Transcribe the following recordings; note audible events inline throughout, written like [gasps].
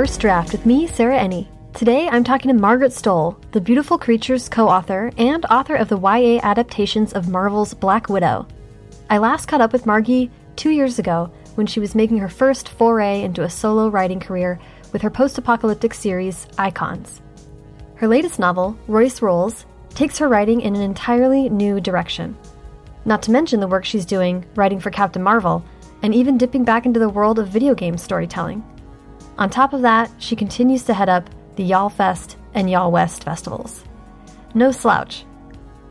First Draft with me, Sarah Enni. Today I'm talking to Margaret Stohl, the Beautiful Creatures co author and author of the YA adaptations of Marvel's Black Widow. I last caught up with Margie two years ago when she was making her first foray into a solo writing career with her post apocalyptic series, Icons. Her latest novel, Royce Rolls, takes her writing in an entirely new direction. Not to mention the work she's doing writing for Captain Marvel, and even dipping back into the world of video game storytelling. On top of that, she continues to head up the Y'all Fest and Y'all West festivals. No slouch.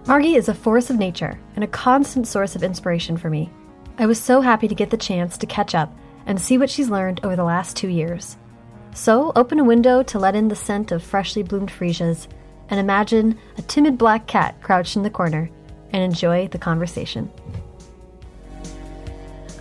Margie is a force of nature and a constant source of inspiration for me. I was so happy to get the chance to catch up and see what she's learned over the last two years. So, open a window to let in the scent of freshly bloomed freesias and imagine a timid black cat crouched in the corner and enjoy the conversation.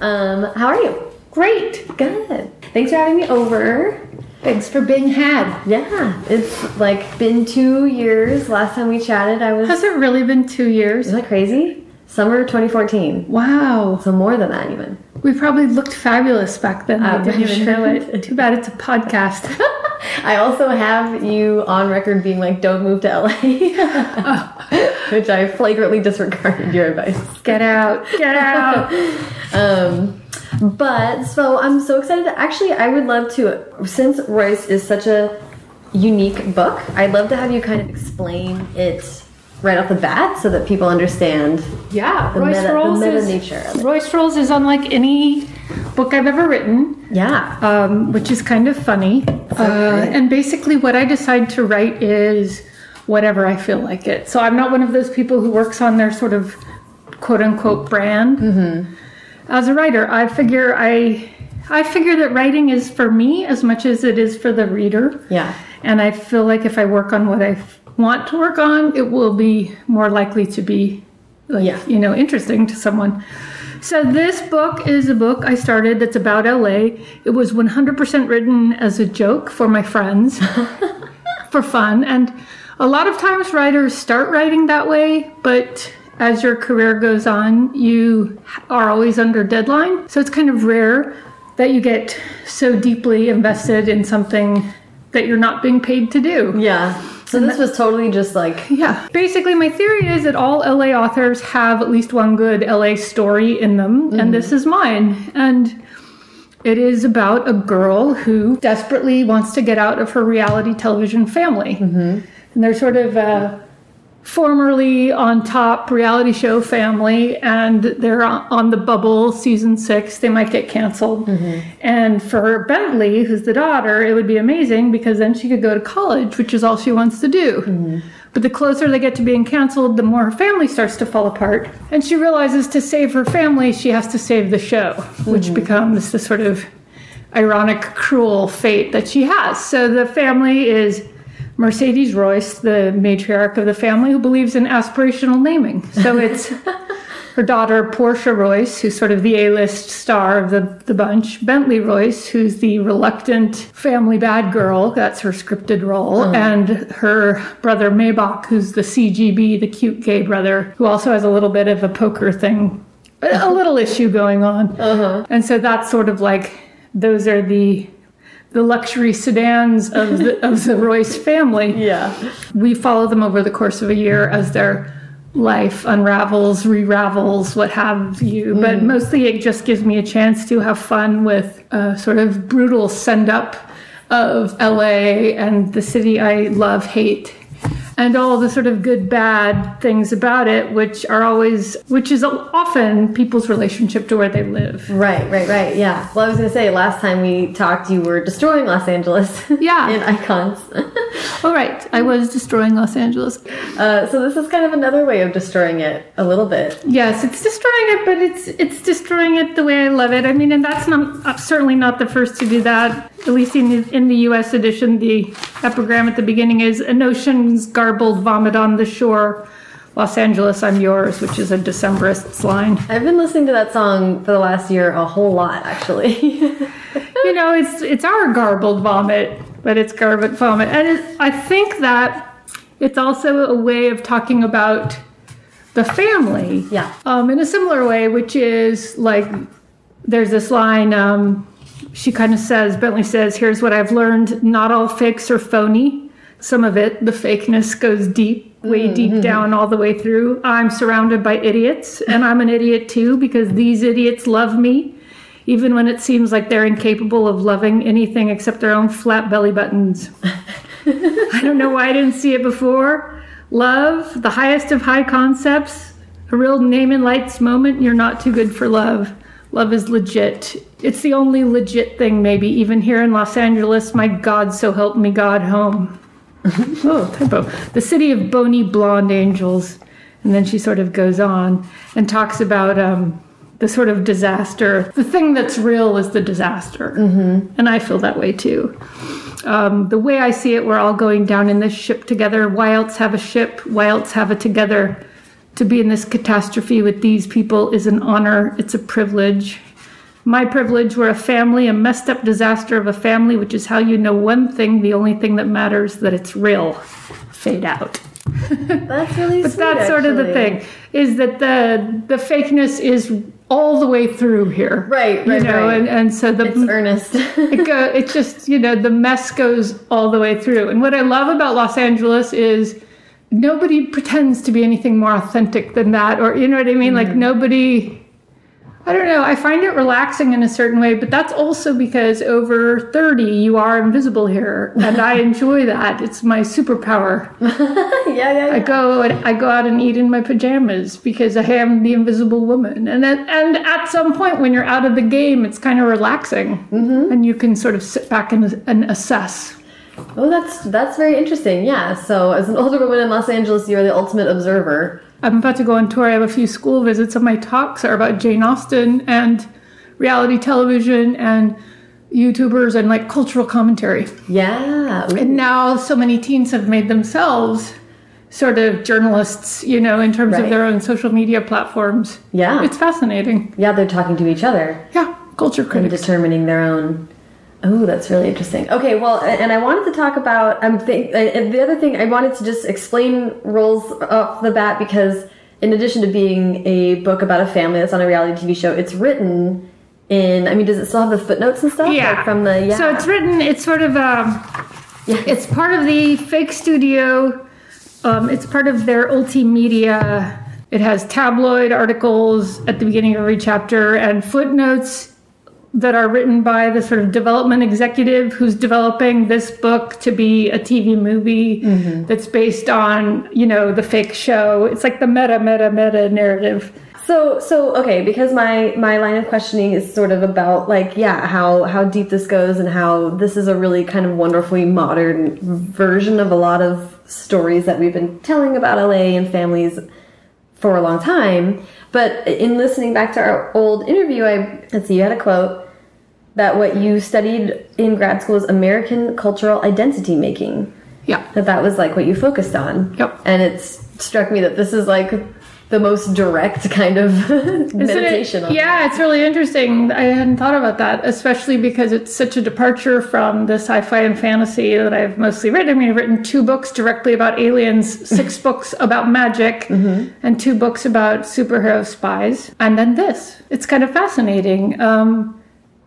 Um, how are you? Great. Good. Thanks for having me over. Thanks for being had. Yeah, it's like been two years. Last time we chatted, I was. Has it really been two years? Isn't that crazy? Summer 2014. Wow. So more than that, even. We probably looked fabulous back then. I didn't even sure know it. Too bad it's a podcast. [laughs] I also have you on record being like, don't move to LA. [laughs] [laughs] Which I flagrantly disregarded your advice. Get out. Get out. Um, but so I'm so excited. Actually, I would love to, since Royce is such a unique book, I'd love to have you kind of explain it right off the bat so that people understand Yeah. the Royce meta, the Rolls meta is, nature of it. Royce Rolls is unlike any book I've ever written. Yeah. um, which is kind of funny. Uh, and basically, what I decide to write is whatever I feel like it. So I'm not one of those people who works on their sort of quote unquote brand. Mm-hmm. As a writer, I figure I. I figure that writing is for me as much as it is for the reader. Yeah. And I feel like if I work on what I want to work on, it will be more likely to be, like, Yeah. you know, interesting to someone. So this book is a book I started that's about LA. It was 100% written as a joke for my friends, [laughs] for fun. And a lot of times writers start writing that way, but as your career goes on, you are always under deadline. So it's kind of rare that you get so deeply invested in something that you're not being paid to do. Yeah. So this was totally just like, Yeah. Basically, my theory is that all LA authors have at least one good LA story in them, and mm-hmm. this is mine. And it is about a girl who desperately wants to get out of her reality television family. Mm-hmm. And they're sort of a formerly on top reality show family, and they're on the bubble season six. They might get canceled. Mm-hmm. And for Bentley, who's the daughter, it would be amazing because then she could go to college, which is all she wants to do. Mm-hmm. But the closer they get to being canceled, the more her family starts to fall apart. And she realizes to save her family, she has to save the show, which mm-hmm. becomes the sort of ironic, cruel fate that she has. So the family is Mercedes Royce, the matriarch of the family, who believes in aspirational naming. So it's [laughs] her daughter Portia Royce, who's sort of the A-list star of the, the bunch, Bentley Royce, who's the reluctant family bad girl, that's her scripted role, and her brother Maybach, who's the CGB, the cute gay brother, who also has a little bit of a poker thing, a a little [laughs] issue going on. Uh-huh. And so that's sort of like those are the the luxury sedans of the, of the Royce family [laughs] yeah. we follow them over the course of a year as their life unravels, re-ravels, what have you. But mm-hmm. mostly it just gives me a chance to have fun with a sort of brutal send up of LA and the city I love, hate. And all the sort of good, bad things about it, which are always, which is often people's relationship to where they live. Right, right, right. Yeah. Well, I was going to say, last time we talked, you were destroying Los Angeles. Yeah. [laughs] in icons. [laughs] All right, I was destroying Los Angeles. uh, so this is kind of another way of destroying it a little bit. Yes, it's destroying it, but it's it's destroying it the way I love it. I mean, and that's not uh, certainly not the first to do that. At least in the, in the U.S. edition, the epigram at the beginning is "An ocean's garbled vomit on the shore, Los Angeles, I'm yours," which is a Decemberist's line. I've been listening to that song for the last year a whole lot, actually. [laughs] you know, it's it's our garbled vomit, but it's garbled vomit, and it, I think that it's also a way of talking about the family. Yeah. Um, in a similar way, which is like there's this line. Um, she kind of says, Bentley says, here's what I've learned. Not all fakes are phony. Some of it, the fakeness goes deep, way mm-hmm. deep down all the way through. I'm surrounded by idiots, and I'm an idiot too because these idiots love me, even when it seems like they're incapable of loving anything except their own flat belly buttons. I don't know why I didn't see it before. Love, the highest of high concepts, a real name and lights moment. You're not too good for love. Love is legit. It's the only legit thing, maybe, even here in Los Angeles. My God, so help me God home. Oh, typo. The city of bony blonde angels. And then she sort of goes on and talks about um, the sort of disaster. The thing that's real is the disaster. Mm-hmm. And I feel that way too. Um, the way I see it, we're all going down in this ship together. Why else have a ship? Why else have it together? To be in this catastrophe with these people is an honor, it's a privilege. My privilege, we're a family, a messed up disaster of a family, which is how you know one thing, the only thing that matters, that it's real. Fade out. [laughs] That's really But sweet. that's sort of the thing, is that the the fakeness is all the way through here. Right, You right, know, right. and, and so the It's earnest. [laughs] it, go, it just you know the mess goes all the way through and what i love about los angeles is nobody pretends to be anything more authentic than that or you know what i mean like mm-hmm. nobody i don't know i find it relaxing in a certain way but that's also because over 30 you are invisible here and i [laughs] enjoy that it's my superpower [laughs] yeah, yeah, I go and I go out and eat in my pajamas because I am the invisible woman. And then, and at some point when you're out of the game, it's kind of relaxing, mm-hmm. and you can sort of sit back and, and assess. Oh, that's that's very interesting. Yeah. So, as an older woman in Los Angeles, you are the ultimate observer. I'm about to go on tour. I have a few school visits, and my talks are about Jane Austen and reality television and YouTubers and like cultural commentary. Yeah. And now so many teens have made themselves sort of journalists, you know, in terms Right. of their own social media platforms. Yeah. It's fascinating. Yeah, they're talking to each other Yeah, culture and determining their own. Oh, that's really interesting. Okay, well, and I wanted to talk about. I'm think, the other thing I wanted to just explain Rolls off the bat because, in addition to being a book about a family that's on a reality TV show, it's written in. I mean, does it still have the footnotes and stuff? Yeah. Like from the yeah. So it's written. It's sort of um, Yeah. it's part of the fake studio. Um, it's part of their multimedia. It has tabloid articles at the beginning of every chapter and footnotes that are written by the sort of development executive who's developing this book to be a TV movie Mm-hmm. that's based on, you know, the fake show. It's like the meta, meta, meta narrative. So so okay, because my my line of questioning is sort of about like yeah, how how deep this goes and how this is a really kind of wonderfully modern version of a lot of stories that we've been telling about LA and families for a long time. But in listening back to our old interview, I let's see, you had a quote that what you studied in grad school is American cultural identity making. Yeah. That that was like what you focused on. Yep. And it's struck me that this is like the most direct kind of [laughs] it- meditation. on yeah, it's really interesting. I hadn't thought about that, especially because it's such a departure from the sci-fi and fantasy that I've mostly written. I mean, I've written two books directly about aliens, six [laughs] books about magic, Mm-hmm. and two books about superhero spies, and then this. It's kind of fascinating. Um,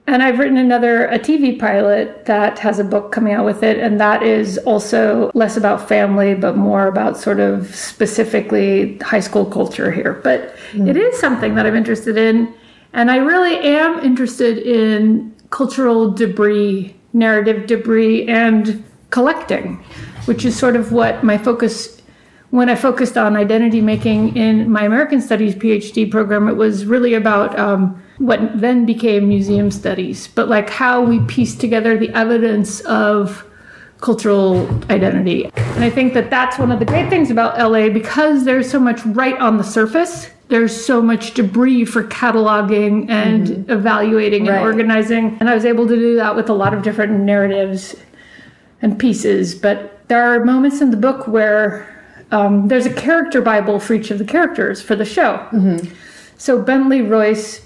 and I've written another a TV pilot that has a book coming out with it, and that is also less about family, but more about sort of specifically high school culture here. But it is something that I'm interested in, and I really am interested in cultural debris, narrative debris, and collecting, which is sort of what my focus when I focused on identity making in my American Studies PhD program, it was really about um, what then became museum studies, but like how we piece together the evidence of cultural identity. And I think that that's one of the great things about LA because there's so much right on the surface. There's so much debris for cataloging and evaluating and Right. organizing. And I was able to do that with a lot of different narratives and pieces. But there are moments in the book where um, there's a character Bible for each of the characters for the show. So Bentley Royce,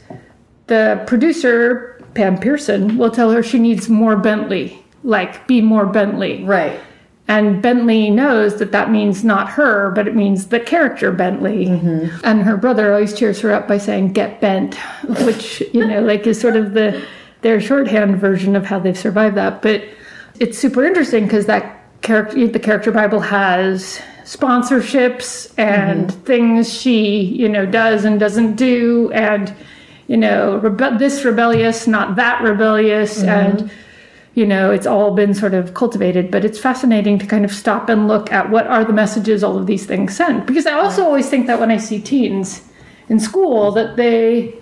the producer, Pam Pearson, will tell her she needs more Bentley, like be more Bentley. Right. And Bentley knows that that means not her, but it means the character Bentley. And her brother always cheers her up by saying, get bent, which, you know, like is sort of the, their shorthand version of how they've survived that. But it's super interesting because that character, the character Bible has sponsorships and mm-hmm. things she, you know, does and doesn't do, and you know, rebe- this rebellious, not that rebellious, mm-hmm. and you know, it's all been sort of cultivated. But it's fascinating to kind of stop and look at what are the messages all of these things send. Because I also always think that when I see teens in school, that they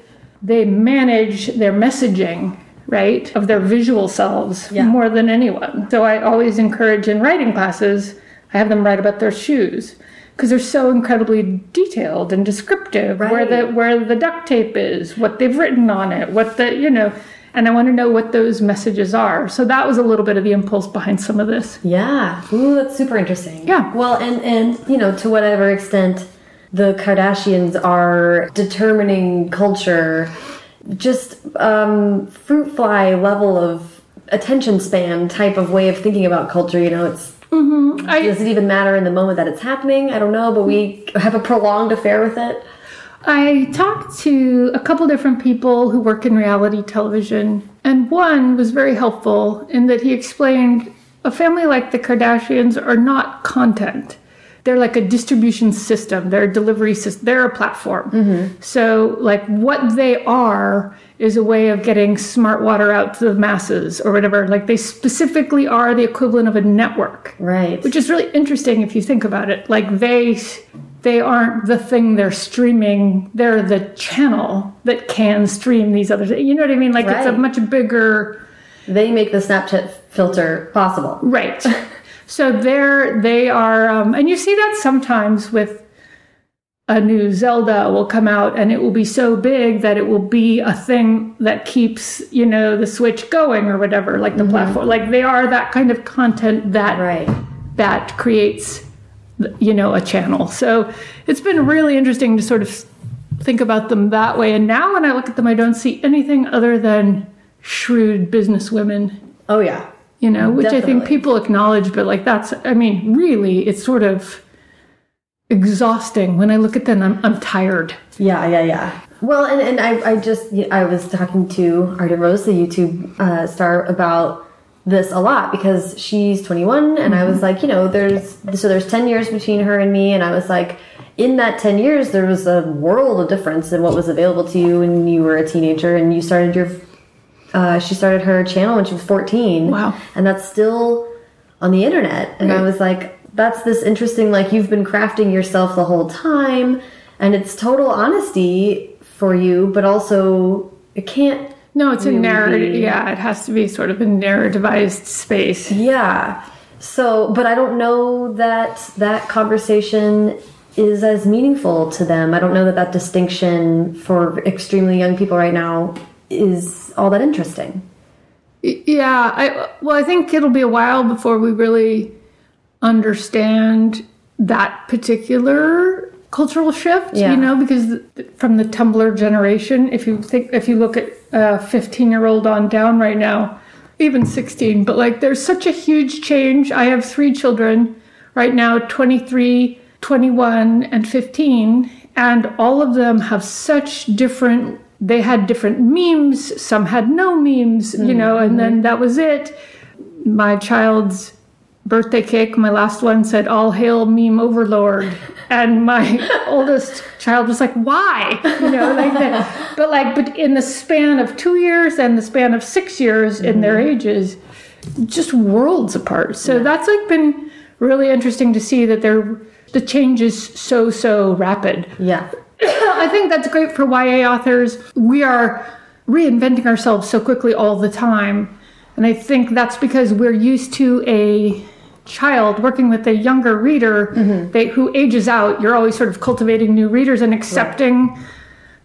they manage their messaging right of their visual selves yeah. more than anyone so i always encourage in writing classes i have them write about their shoes because they're so incredibly detailed and descriptive right. where the where the duct tape is what they've written on it what the you know and i want to know what those messages are so that was a little bit of the impulse behind some of this yeah ooh that's super interesting yeah well and and you know to whatever extent the kardashians are determining culture just um, fruit fly level of attention span type of way of thinking about culture. You know, it's mm-hmm. I, does it even matter in the moment that it's happening? I don't know, but we have a prolonged affair with it. I talked to a couple different people who work in reality television, and one was very helpful in that he explained a family like the Kardashians are not content they're like a distribution system. They're a delivery system they're a platform. Mm-hmm. so like what they are is a way of getting smart water out to the masses or whatever. Like they specifically are the equivalent of a network. Right. Which is really interesting if you think about it. Like they they aren't the thing they're streaming. They're the channel that can stream these other things you know what i mean? Like right. it's a much bigger they make the snapchat filter possible. Right [laughs] So there they are, um, and you see that sometimes with a new Zelda will come out and it will be so big that it will be a thing that keeps, you know, the Switch going or whatever, like the mm-hmm. platform. Like they are that kind of content that right. that creates, you know, a channel. So it's been really interesting to sort of think about them that way. And now when I look at them, I don't see anything other than shrewd business women. Oh yeah, you know, which Definitely. I think people acknowledge, but like that's, I mean, really, it's sort of exhausting. When I look at them, I'm, I'm tired. Yeah, yeah, yeah. Well, and, and I, I just, I was talking to Arden Rose, the YouTube uh, star, about this a lot because she's 21 and mm-hmm. I was like, you know, there's, so there's 10 years between her and me. And I was like, in that 10 years, there was a world of difference in what was available to you when you were a teenager and you started your uh, she started her channel when she was 14. Wow. And that's still on the internet. And right. I was like, that's this interesting, like, you've been crafting yourself the whole time. And it's total honesty for you, but also it can't. No, it's really a narrative. Yeah, it has to be sort of a narrativized space. Yeah. So, but I don't know that that conversation is as meaningful to them. I don't know that that distinction for extremely young people right now is all that interesting. Yeah, I well, I think it'll be a while before we really understand that particular cultural shift. Yeah. You know, because from the Tumblr generation, if you think if you look at uh, a 15 year old on down right now, even 16, but like there's such a huge change. I have three children right now, 23, 21, and 15, and all of them have such different they had different memes, some had no memes, mm-hmm. you know, and then that was it. My child's birthday cake, my last one said, All hail meme overlord. [laughs] And my oldest child was like, Why? You know, like that. [laughs] But like, but in the span of two years and the span of six years mm-hmm. in their mm-hmm. ages, just worlds apart. So yeah. that's like been really interesting to see that they're the change is so so rapid. Yeah. I think that's great for YA authors. We are reinventing ourselves so quickly all the time. And I think that's because we're used to a child working with a younger reader mm-hmm. they, who ages out. You're always sort of cultivating new readers and accepting right.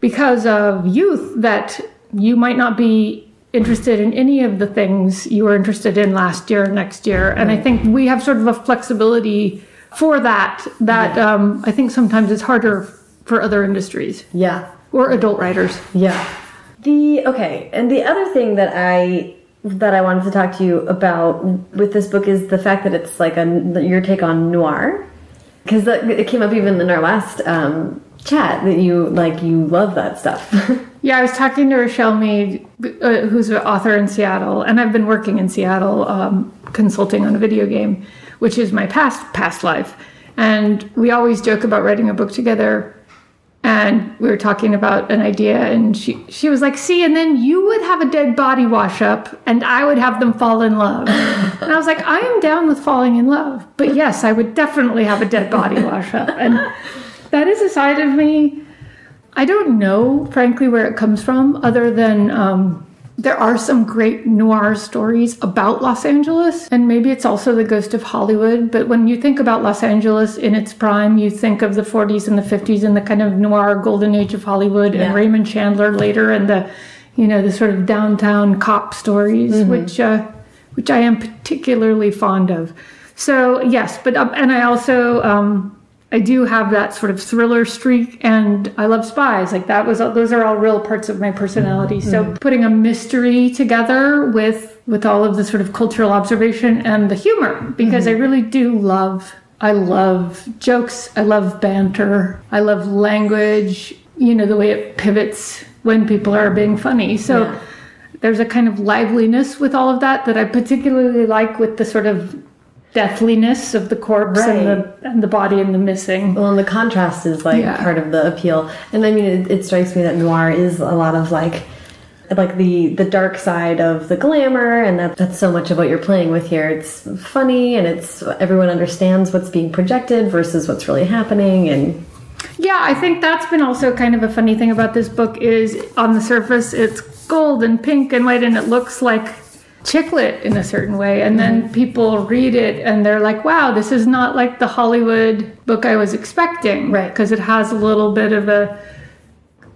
because of youth that you might not be interested in any of the things you were interested in last year or next year. And I think we have sort of a flexibility for that that yeah. um, I think sometimes it's harder for other industries. Yeah. Or adult writers. Yeah. The okay, and the other thing that I that I wanted to talk to you about with this book is the fact that it's like a your take on noir because it came up even in our last um, chat that you like you love that stuff. [laughs] Yeah, I was talking to Richelle Mead, uh, who's an author in Seattle, and I've been working in Seattle um, consulting on a video game, which is my past past life. And we always joke about writing a book together. And we were talking about an idea, and she she was like, "See, and then you would have a dead body wash up, and I would have them fall in love." [laughs] and I was like, "I am down with falling in love, but yes, I would definitely have a dead body wash up." And that is a side of me I don't know, frankly, where it comes from, other than um, there are some great noir stories about Los Angeles, and maybe it's also the ghost of Hollywood. But when you think about Los Angeles in its prime, you think of the 40s and the 50s and the kind of noir golden age of Hollywood, Yeah. and Raymond Chandler later, and the you know the sort of downtown cop stories, which uh, which I am particularly fond of. So yes, but um, and I also. Um, I do have that sort of thriller streak, and I love spies. Like that was those are all real parts of my personality. Mm-hmm. So mm-hmm. putting a mystery together with with all of the sort of cultural observation and the humor, because mm-hmm. I really do love. I love jokes. I love banter. I love language. You know the way it pivots when people are being funny. So Yeah. there's a kind of liveliness with all of that that I particularly like with the sort of deathliness of the corpse and the and the body and the missing. Well, and the contrast is like Yeah. part of the appeal. And I mean, it, it strikes me that noir is a lot of like, like the the dark side of the glamour, and that that's so much of what you're playing with here. It's funny, and it's everyone understands what's being projected versus what's really happening, and Yeah, I think that's been also kind of a funny thing about this book is on the surface it's gold and pink and white and it looks like chiclet in a certain way and then people read it and they're like wow this is not like the hollywood book i was expecting Right. because it has a little bit of a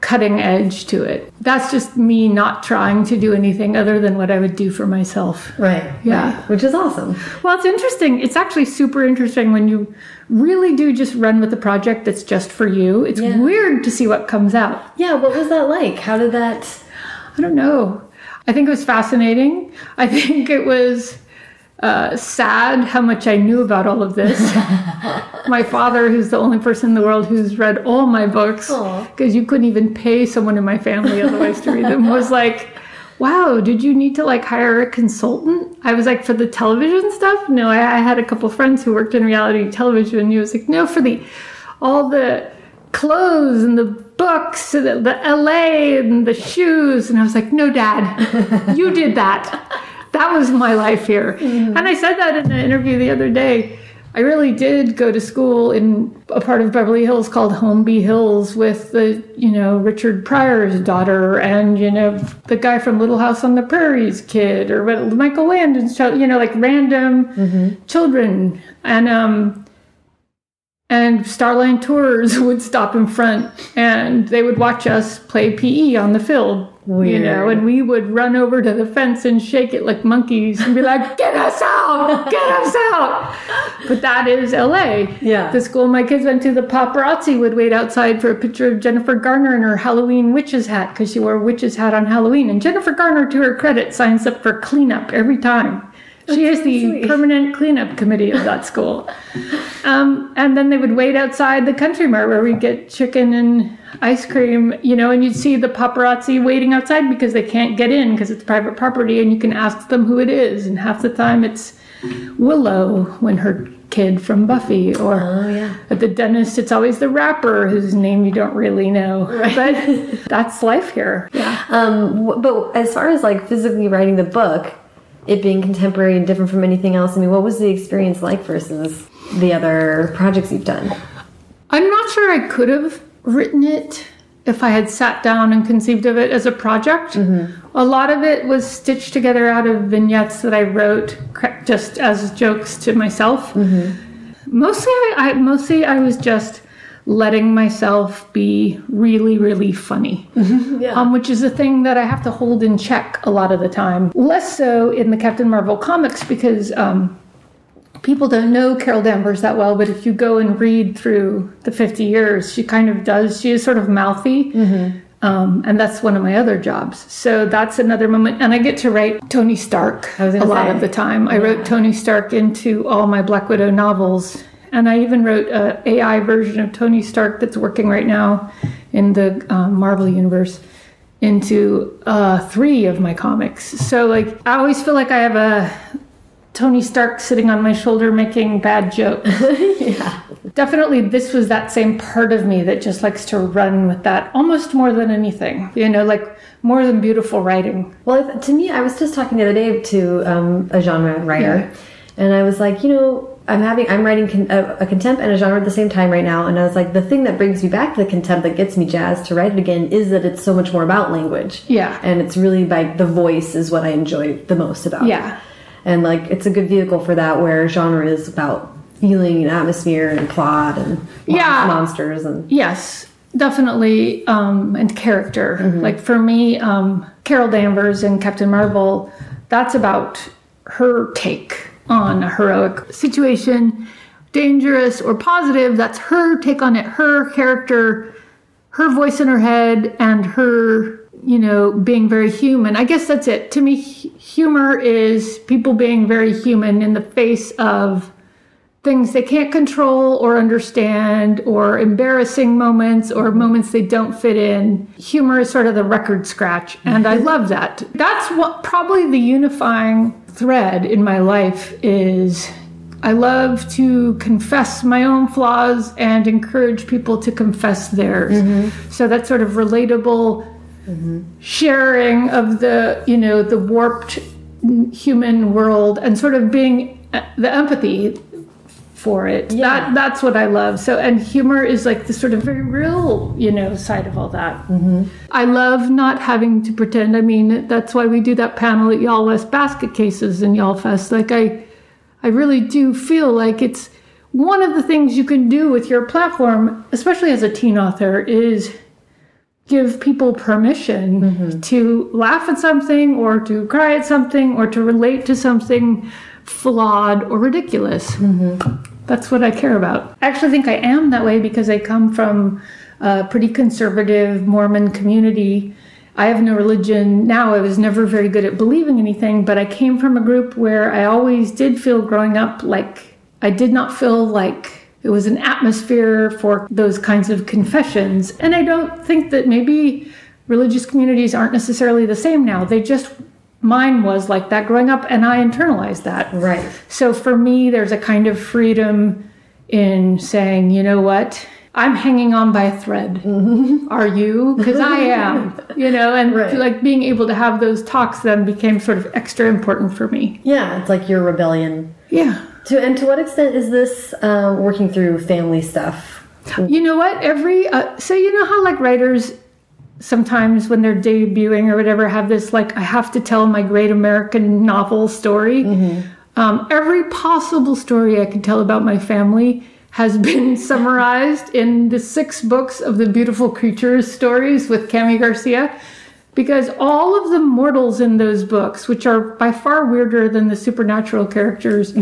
cutting edge to it that's just me not trying to do anything other than what i would do for myself right, Yeah. which is awesome. well, it's interesting. It's actually super interesting when you really do just run with a project that's just for you. It's Yeah. weird to see what comes out. Yeah, what was that like? How did that? I don't know. I think it was fascinating. I think it was uh, sad how much I knew about all of this. [laughs] my father, who's the only person in the world who's read all my books, because you couldn't even pay someone in my family otherwise to read them, was like, Wow, did you need to like hire a consultant? I was like, for the television stuff? No, I, I had a couple friends who worked in reality television. And he was like, no, for the all the clothes and the books and the, the LA and the shoes. And I was like, no, dad, you did that. That was my life here. And I said that in the interview the other day. I really did go to school in a part of Beverly Hills called Holmby Hills with the, you know, Richard Pryor's daughter and, you know, the guy from Little House on the Prairie's kid or Michael Landon's child, you know, like random children. And, um, and Starline Tours [laughs] would stop in front and they would watch us play PE on the field. You know, and we would run over to the fence and shake it like monkeys and be like, [laughs] get us out! Get us out! But that is LA. Yeah. The school my kids went to, the paparazzi would wait outside for a picture of Jennifer Garner in her Halloween witch's hat because she wore a witch's hat on Halloween. And Jennifer Garner, to her credit, signs up for cleanup every time. She is the permanent cleanup committee of that school. Um, and then they would wait outside the country mart where we'd get chicken and ice cream, you know, and you'd see the paparazzi waiting outside because they can't get in because it's private property and you can ask them who it is. And half the time it's Willow when her kid from Buffy or Oh yeah. at the dentist it's always the rapper whose name you don't really know. But that's life here. [laughs] Yeah. Um, but as far as like physically writing the book, it being contemporary and different from anything else, I mean, what was the experience like versus the other projects you've done? I'm not sure I could have written it if I had sat down and conceived of it as a project. Mm-hmm. A lot of it was stitched together out of vignettes that I wrote just as jokes to myself. Mm-hmm. Mostly, I, I mostly I was just letting myself be really, really funny Yeah. um, which is a thing that I have to hold in check a lot of the time. Less so in the Captain Marvel comics because um, people don't know Carol Danvers that well, but if you go and read through the 50 years, she kind of does. She is sort of mouthy. Um, and that's one of my other jobs. So that's another moment. And I get to write Tony Stark a gonna lot of the time. I wrote Tony Stark into all my Black Widow novels. And I even wrote a AI version of Tony Stark that's working right now in the um, Marvel universe into uh, three of my comics. So like I always feel like I have a Tony Stark sitting on my shoulder making bad jokes. [laughs] yeah. Definitely, this was that same part of me that just likes to run with that almost more than anything. You know, like more than beautiful writing. Well, to me, I was just talking the other day to um, a genre writer, Yeah. and I was like, you know, I'm having, I'm writing con- a, a contempt and a genre at the same time right now, and I was like, the thing that brings me back to the contempt that gets me jazzed to write it again is that it's so much more about language. Yeah. and it's really like the voice is what I enjoy the most about. it. Yeah. and like it's a good vehicle for that, where genre is about feeling and atmosphere and plot and Yeah. monsters and Yes, definitely, um, and character. Like for me, um, Carol Danvers and Captain Marvel, that's about her take on a heroic situation, dangerous or positive. That's her take on it, her character, her voice in her head, and her, you know, being very human. I guess that's it. To me, humor is people being very human in the face of things they can't control or understand or embarrassing moments or moments they don't fit in. Humor is sort of the record scratch and I mm-hmm. love that. That's what probably the unifying thread in my life is I love to confess my own flaws and encourage people to confess theirs. Mm-hmm. So that sort of relatable mm-hmm. sharing of the, you know, the warped human world and sort of being uh, the empathy for it. Yeah. That that's what I love. So and humor is like the sort of very real, you know, side of all that. Mm-hmm. I love not having to pretend. I mean, that's why we do that panel at Y'all West Basket Cases in Y'all Fest. Like I, I really do feel like it's one of the things you can do with your platform, especially as a teen author, is give people permission to laugh at something or to cry at something or to relate to something flawed or ridiculous. That's what I care about. I actually think I am that way because I come from a pretty conservative Mormon community. I have no religion now. I was never very good at believing anything, but I came from a group where I always did feel growing up like I did not feel like it was an atmosphere for those kinds of confessions. And I don't think that maybe religious communities aren't necessarily the same now. They just, mine was like that growing up, and I internalized that. right. So for me, there's a kind of freedom in saying, you know what? I'm hanging on by a thread. Are you? Because I [laughs] am, you know, and Right. like being able to have those talks then became sort of extra important for me. Yeah, it's like your rebellion. Yeah. To and to what extent is this uh, working through family stuff? You know what? Every uh, so you know how like writers sometimes when they're debuting or whatever have this like I have to tell my great American novel story. Um, every possible story I can tell about my family has [laughs] been summarized in the six books of the Beautiful Creatures stories with Kami Garcia. Because all of the mortals in those books, which are by far weirder than the supernatural characters,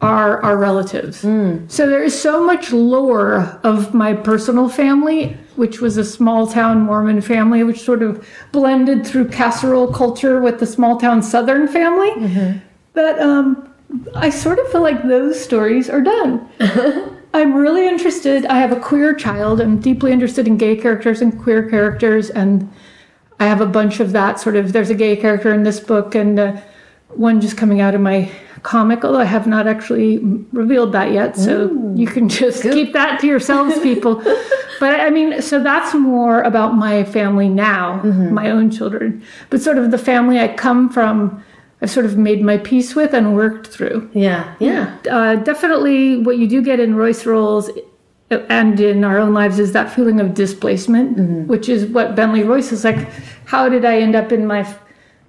are our relatives. So there is so much lore of my personal family, which was a small town Mormon family, which sort of blended through casserole culture with the small town Southern family, that um, I sort of feel like those stories are done. [laughs] I'm really interested. I have a queer child. I'm deeply interested in gay characters and queer characters, and I have a bunch of that sort of. There's a gay character in this book, and uh, one just coming out of my comic, although I have not actually revealed that yet. So you can just keep that to yourselves, people. [laughs] but I mean, so that's more about my family now, mm-hmm. my own children. But sort of the family I come from, I've sort of made my peace with and worked through. Yeah, yeah, Uh, definitely, what you do get in Royce Rolls uh, and in our own lives is that feeling of displacement, mm-hmm. which is what Bentley Royce is like. How did I end up in my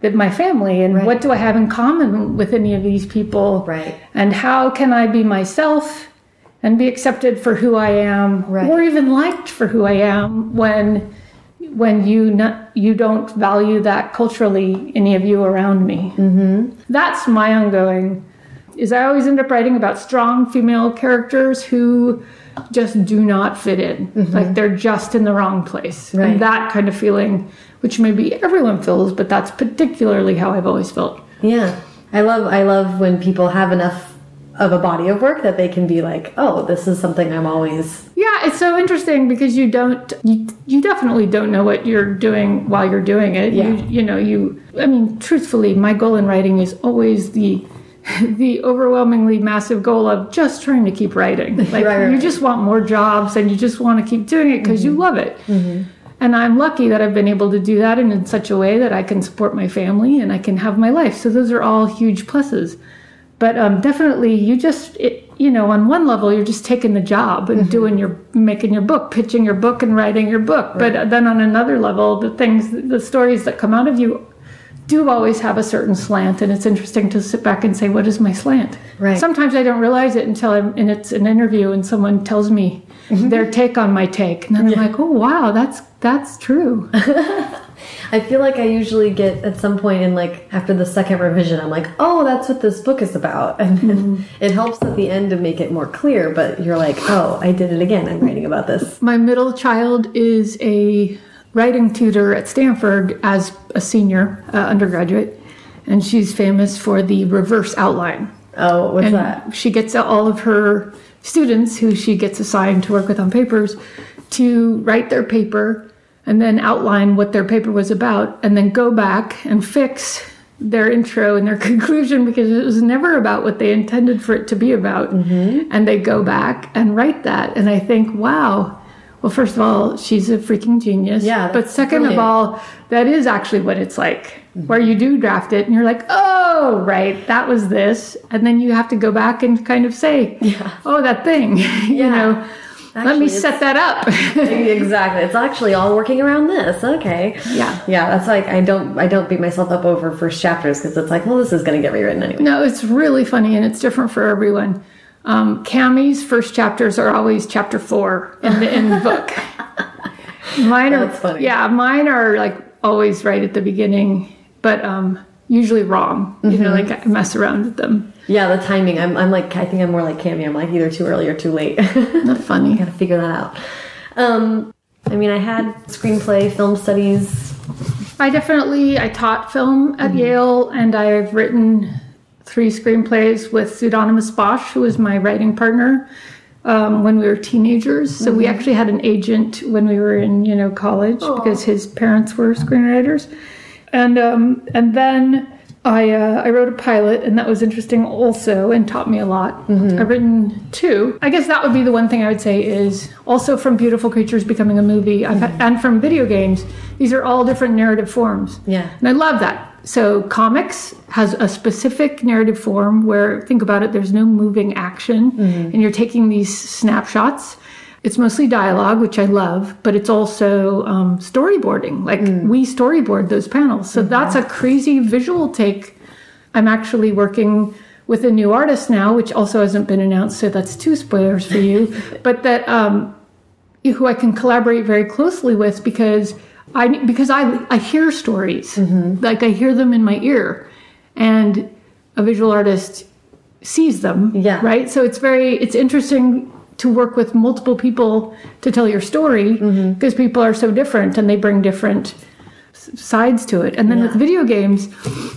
my family, and what do I have in common with any of these people? Right. And how can I be myself and be accepted for who I am, Right. or even liked for who I am when when you not, you don't value that culturally, any of you around me. Mm-hmm. That's my ongoing. Is I always end up writing about strong female characters who just do not fit in, like they're just in the wrong place, Right. and that kind of feeling, which maybe everyone feels, but that's particularly how I've always felt. yeah. I love I love when people have enough of a body of work that they can be like, oh, this is something I'm always. Yeah, it's so interesting because you don't, you, you definitely don't know what you're doing while you're doing it. Yeah. You, you know, you, I mean, truthfully, my goal in writing is always the, [laughs] the overwhelmingly massive goal of just trying to keep writing. [laughs] Like, Right, right, you right. just want more jobs and you just want to keep doing it because you mm-hmm. love it. Mm-hmm. And I'm lucky that I've been able to do that and in such a way that I can support my family and I can have my life. So those are all huge pluses. But um, definitely, you just, it, you know, on one level, you're just taking the job and doing your, making your book, pitching your book, and writing your book. But then on another level, the things, the stories that come out of you do always have a certain slant. And it's interesting to sit back and say, what is my slant? Right. Sometimes I don't realize it until I'm, and it's an interview and someone tells me mm-hmm. their take on my take. And then I'm like, oh, wow, that's, that's true. [laughs] I feel like I usually get at some point in like after the second revision, I'm like, oh, that's what this book is about. [laughs] And then mm-hmm. it helps at the end to make it more clear, but you're like, oh, I did it again. I'm writing about this. My middle child is a writing tutor at Stanford as a senior uh, undergraduate, and she's famous for the reverse outline. Oh, what's And that? she gets all of her students who she gets assigned to work with on papers to write their paper and then outline what their paper was about and then go back and fix their intro and their [laughs] conclusion because it was never about what they intended for it to be about. Mm-hmm. And they go back and write that. And I think, wow. Well, first of all, she's a freaking genius. Yeah, But second of all, that is actually what it's like, where you do draft it and you're like, oh, right, that was this. And then you have to go back and kind of say, yeah. oh, that thing, [laughs] you Yeah. know, let me set that up. [laughs] exactly. It's actually all working around this. Okay. Yeah. Yeah, that's like I don't I don't beat myself up over first chapters because it's like, well, this is going to get rewritten anyway. no, it's really funny and it's different for everyone. Um, Kami's first chapters are always chapter four in the, in the book. [laughs] Mine are, yeah, mine are like always right at the beginning, but um, usually wrong. You know, Mm-hmm. like I mess around with them. Yeah, the timing. I'm I'm like I think I'm more like Cammy. I'm like either too early or too late. Not funny. [laughs] Gotta figure that out. Um, I mean, I had screenplay, film studies. I definitely I taught film at Yale, and I've written three screenplays with Pseudonymous Bosch, who was my writing partner um, when we were teenagers. So we actually had an agent when we were in you know college because his parents were screenwriters, and um, and then. I, uh, I wrote a pilot, and that was interesting also, and taught me a lot. I've written two. I guess that would be the one thing I would say is also from Beautiful Creatures becoming a movie, had, and from video games. These are all different narrative forms. Yeah. And I love that. So comics has a specific narrative form where think about it, there's no moving action and you're taking these snapshots. It's mostly dialogue, which I love, but it's also um, storyboarding. Like we storyboard those panels. So that's a crazy visual take. I'm actually working with a new artist now, which also hasn't been announced, so that's two spoilers for you. [laughs] but that um, who I can collaborate very closely with because I because I I hear stories mm-hmm. like I hear them in my ear, and a visual artist sees them. Yeah. Right. So it's very it's interesting to work with multiple people to tell your story mm-hmm. because people are so different and they bring different sides to it. And then with video games,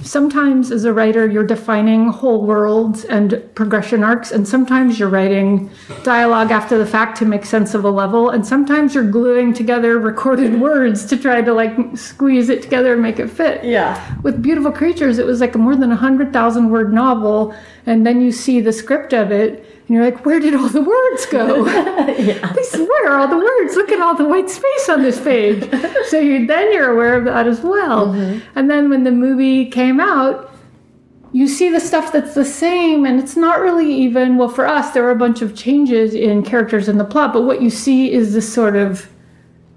sometimes as a writer, you're defining whole worlds and progression arcs, and sometimes you're writing dialogue after the fact to make sense of a level, and sometimes you're gluing together recorded [laughs] words to try to like squeeze it together and make it fit. Yeah. With Beautiful Creatures, it was like a more than a hundred thousand word novel, and then you see the script of it, and you're like, where did all the words go? [laughs] This, where are all the words? Look at all the white space on this page. so you then you're aware of that as well. Mm-hmm. And then when the movie came out, you see the stuff that's the same, and it's not really even. Well, for us, there were a bunch of changes in characters in the plot, but what you see is this sort of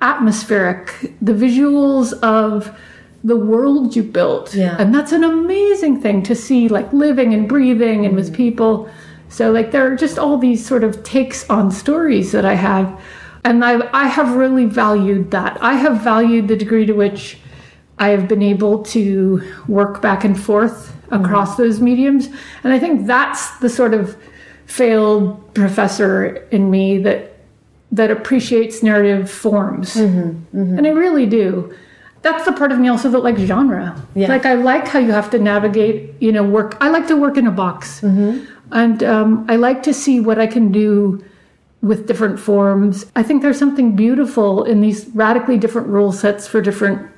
atmospheric, the visuals of the world you built. Yeah. And that's an amazing thing to see, like living and breathing and with mm-hmm. people. So, like, there are just all these sort of takes on stories that I have. And I, I have really valued that. I have valued the degree to which I have been able to work back and forth mm-hmm. across those mediums. And I think that's the sort of failed professor in me that that appreciates narrative forms. Mm-hmm. And I really do. That's the part of me also that likes genre. Yeah. Like I like how you have to navigate, you know, work. I like to work in a box. And um, I like to see what I can do with different forms. I think there's something beautiful in these radically different rule sets for different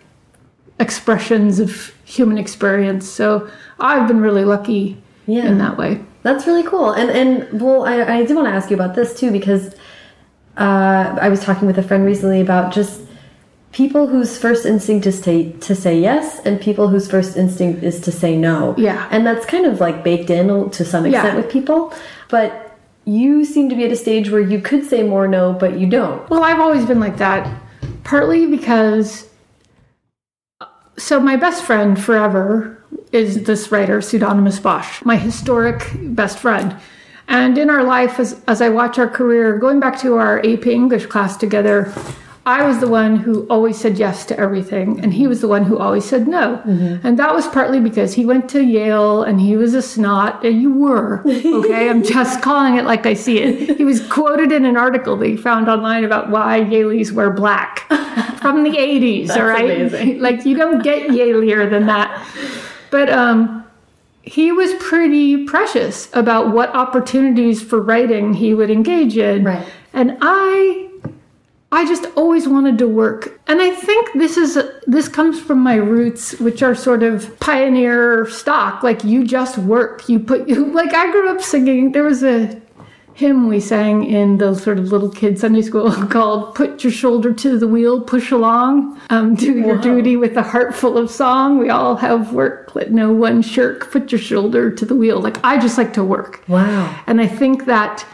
expressions of human experience. So I've been really lucky Yeah. in that way. That's really cool. And and well, I, I did want to ask you about this too because uh, I was talking with a friend recently about just people whose first instinct is to to say yes, and people whose first instinct is to say no. Yeah. and that's kind of like baked in to some extent Yeah. with people. But you seem to be at a stage where you could say more no, but you don't. Well, I've always been like that, partly because. Uh, so, my best friend forever is this writer, Pseudonymous Bosch, my historic best friend. And in our life, as, as I watch our career, going back to our AP English class together, I was the one who always said yes to everything, and he was the one who always said no. And that was partly because he went to Yale and he was a snot, and you were, [laughs] okay? I'm just calling it like I see it. He was quoted in an article that he found online about why Yaleys wear black [laughs] from the 80s, all right? amazing. [laughs] Like, you don't get Yalier than that. But, um, he was pretty precious about what opportunities for writing he would engage in. Right. And I I just always wanted to work. And I think this is this comes from my roots which are sort of pioneer stock like you just work. You put you [laughs] like I grew up singing there was a hymn we sang in the sort of little kid Sunday school [laughs] called "Put Your Shoulder to the Wheel, Push Along, um, Do Your Duty with a Heart Full of Song." We all have work, let no one shirk. Put your shoulder to the wheel. Like I just like to work, Wow. and I think that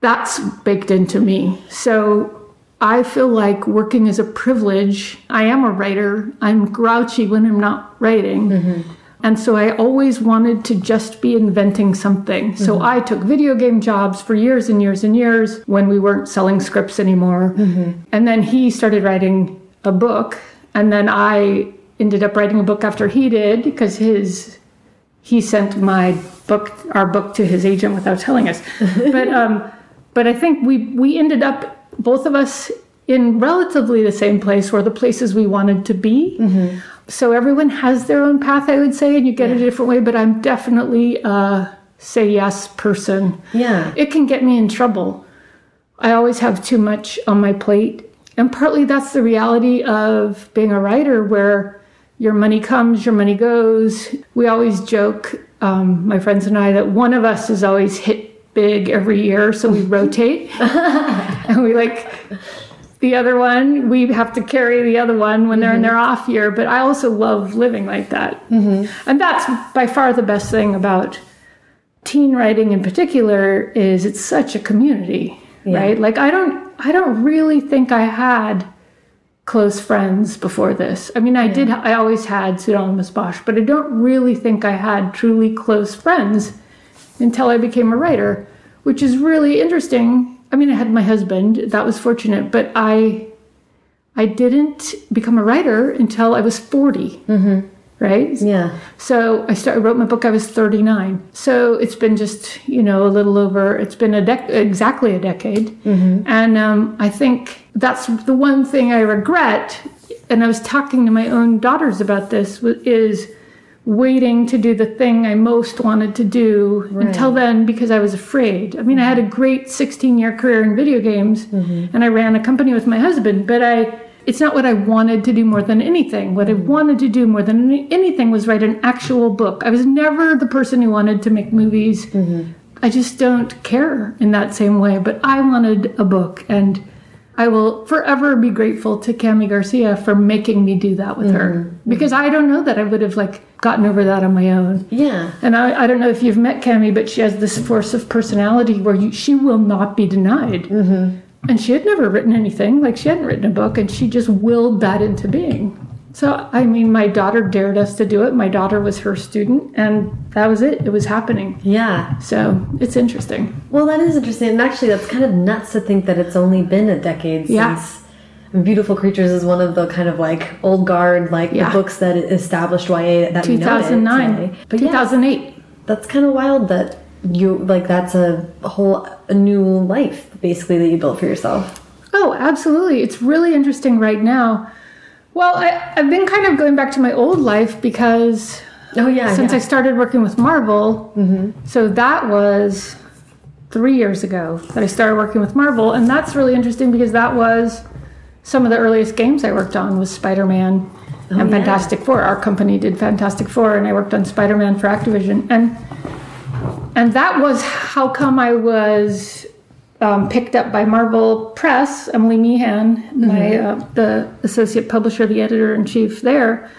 that's baked into me. So I feel like working is a privilege. I am a writer. I'm grouchy when I'm not writing. Mm-hmm. And so I always wanted to just be inventing something. So mm-hmm. I took video game jobs for years and years and years when we weren't selling scripts anymore. Mm-hmm. And then he started writing a book. And then I ended up writing a book after he did because his he sent my book our book to his agent without telling us [laughs] but um but i think we we ended up both of us in relatively the same place or the places we wanted to be so everyone has their own path i would say and you get it a different way but i'm definitely a say yes person Yeah. it can get me in trouble. I always have too much on my plate. And partly that's the reality of being a writer where your money comes, your money goes. We always joke, um, my friends and I, that one of us is always hit big every year, so we [laughs] rotate. [laughs] and [laughs] we like the other one, we have to carry the other one when they're in mm-hmm. their off year. But I also love living like that. Mm-hmm. And that's by far the best thing about teen writing in particular is it's such a community right? Like i don't i don't really think i had close friends before this. I mean i did i always had pseudonymous bosch but i don't really think i had truly close friends until i became a writer which is really interesting i mean i had my husband that was fortunate but i i didn't become a writer until i was 40 right Yeah. so I started wrote my book. I was 39. So it's been just you know a little over. It's been a dec- exactly a decade, and um, I think that's the one thing I regret. And I was talking to my own daughters about this. Is waiting to do the thing I most wanted to do until then because I was afraid. I mean, I had a great 16 year career in video games mm-hmm. and I ran a company with my husband, but I it's not what I wanted to do more than anything. What I mm-hmm. wanted to do more than any- anything was write an actual book. I was never the person who wanted to make movies. Mm-hmm. I just don't care in that same way, but I wanted a book and I will forever be grateful to Kami Garcia for making me do that with her because I don't know that I would have like gotten over that on my own. Yeah. And I, I don't know if you've met Kami, but she has this force of personality where you, she will not be denied. Mm-hmm. And she had never written anything, like she hadn't written a book, and she just willed that into being. So, I mean, my daughter dared us to do it. My daughter was her student, and that was it. It was happening. Yeah. So, it's interesting. Well, that is interesting. And actually, that's kind of nuts to think that it's only been a decade Yeah. since Beautiful Creatures is one of the kind of like old guard, like Yeah. the books that established YA that we know it 2009, today. But yeah, 2008. that's kind of wild that you like that's a whole a new life basically that you built for yourself. Oh, absolutely. It's really interesting right now. Well, I, I've been kind of going back to my old life because Oh yeah, since yeah. I started working with Marvel. Mm-hmm. So that was three years ago that I started working with Marvel, and that's really interesting because that was some of the earliest games I worked on was Spider-Man oh, and yeah. Fantastic Four. Our company did Fantastic Four, and I worked on Spider-Man for Activision, and and that was how come I was um, picked up by Marvel Press. Emily Meehan, my uh, the associate publisher, the editor in chief there,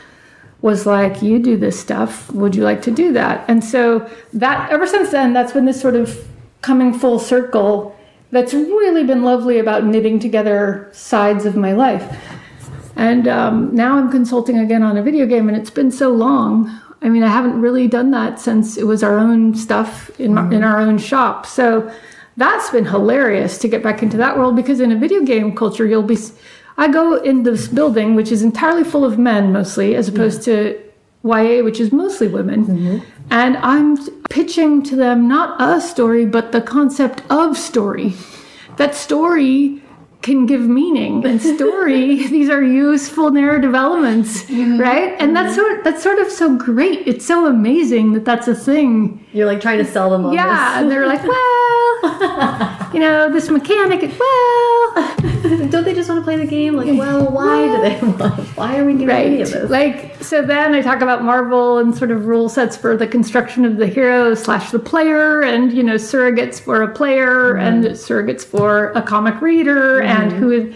was like, "You do this stuff. Would you like to do that?" And so that ever since then, that's been this sort of coming full circle. That's really been lovely about knitting together sides of my life. And um, now I'm consulting again on a video game, and it's been so long. I mean, I haven't really done that since it was our own stuff in, my, in our own shop. So that's been hilarious to get back into that world because in a video game culture, you'll be. I go in this building, which is entirely full of men mostly, as opposed to YA, which is mostly women. Mm-hmm. And I'm pitching to them not a story, but the concept of story. That story can give meaning. And [laughs] story these are useful narrative elements mm-hmm. right? And that's mm-hmm. sort that's sort of so great. It's so amazing that that's a thing. You're like trying to sell them on yeah and they're like [laughs] well you know this mechanic well. [laughs] Don't they just want to play the game? Like, well, why do they want? Why are we doing any of this? like so then i talk about marvel and sort of rule sets for the construction of the hero slash the player. And you know surrogates for a player mm-hmm. and surrogates for a comic reader and mm-hmm. who is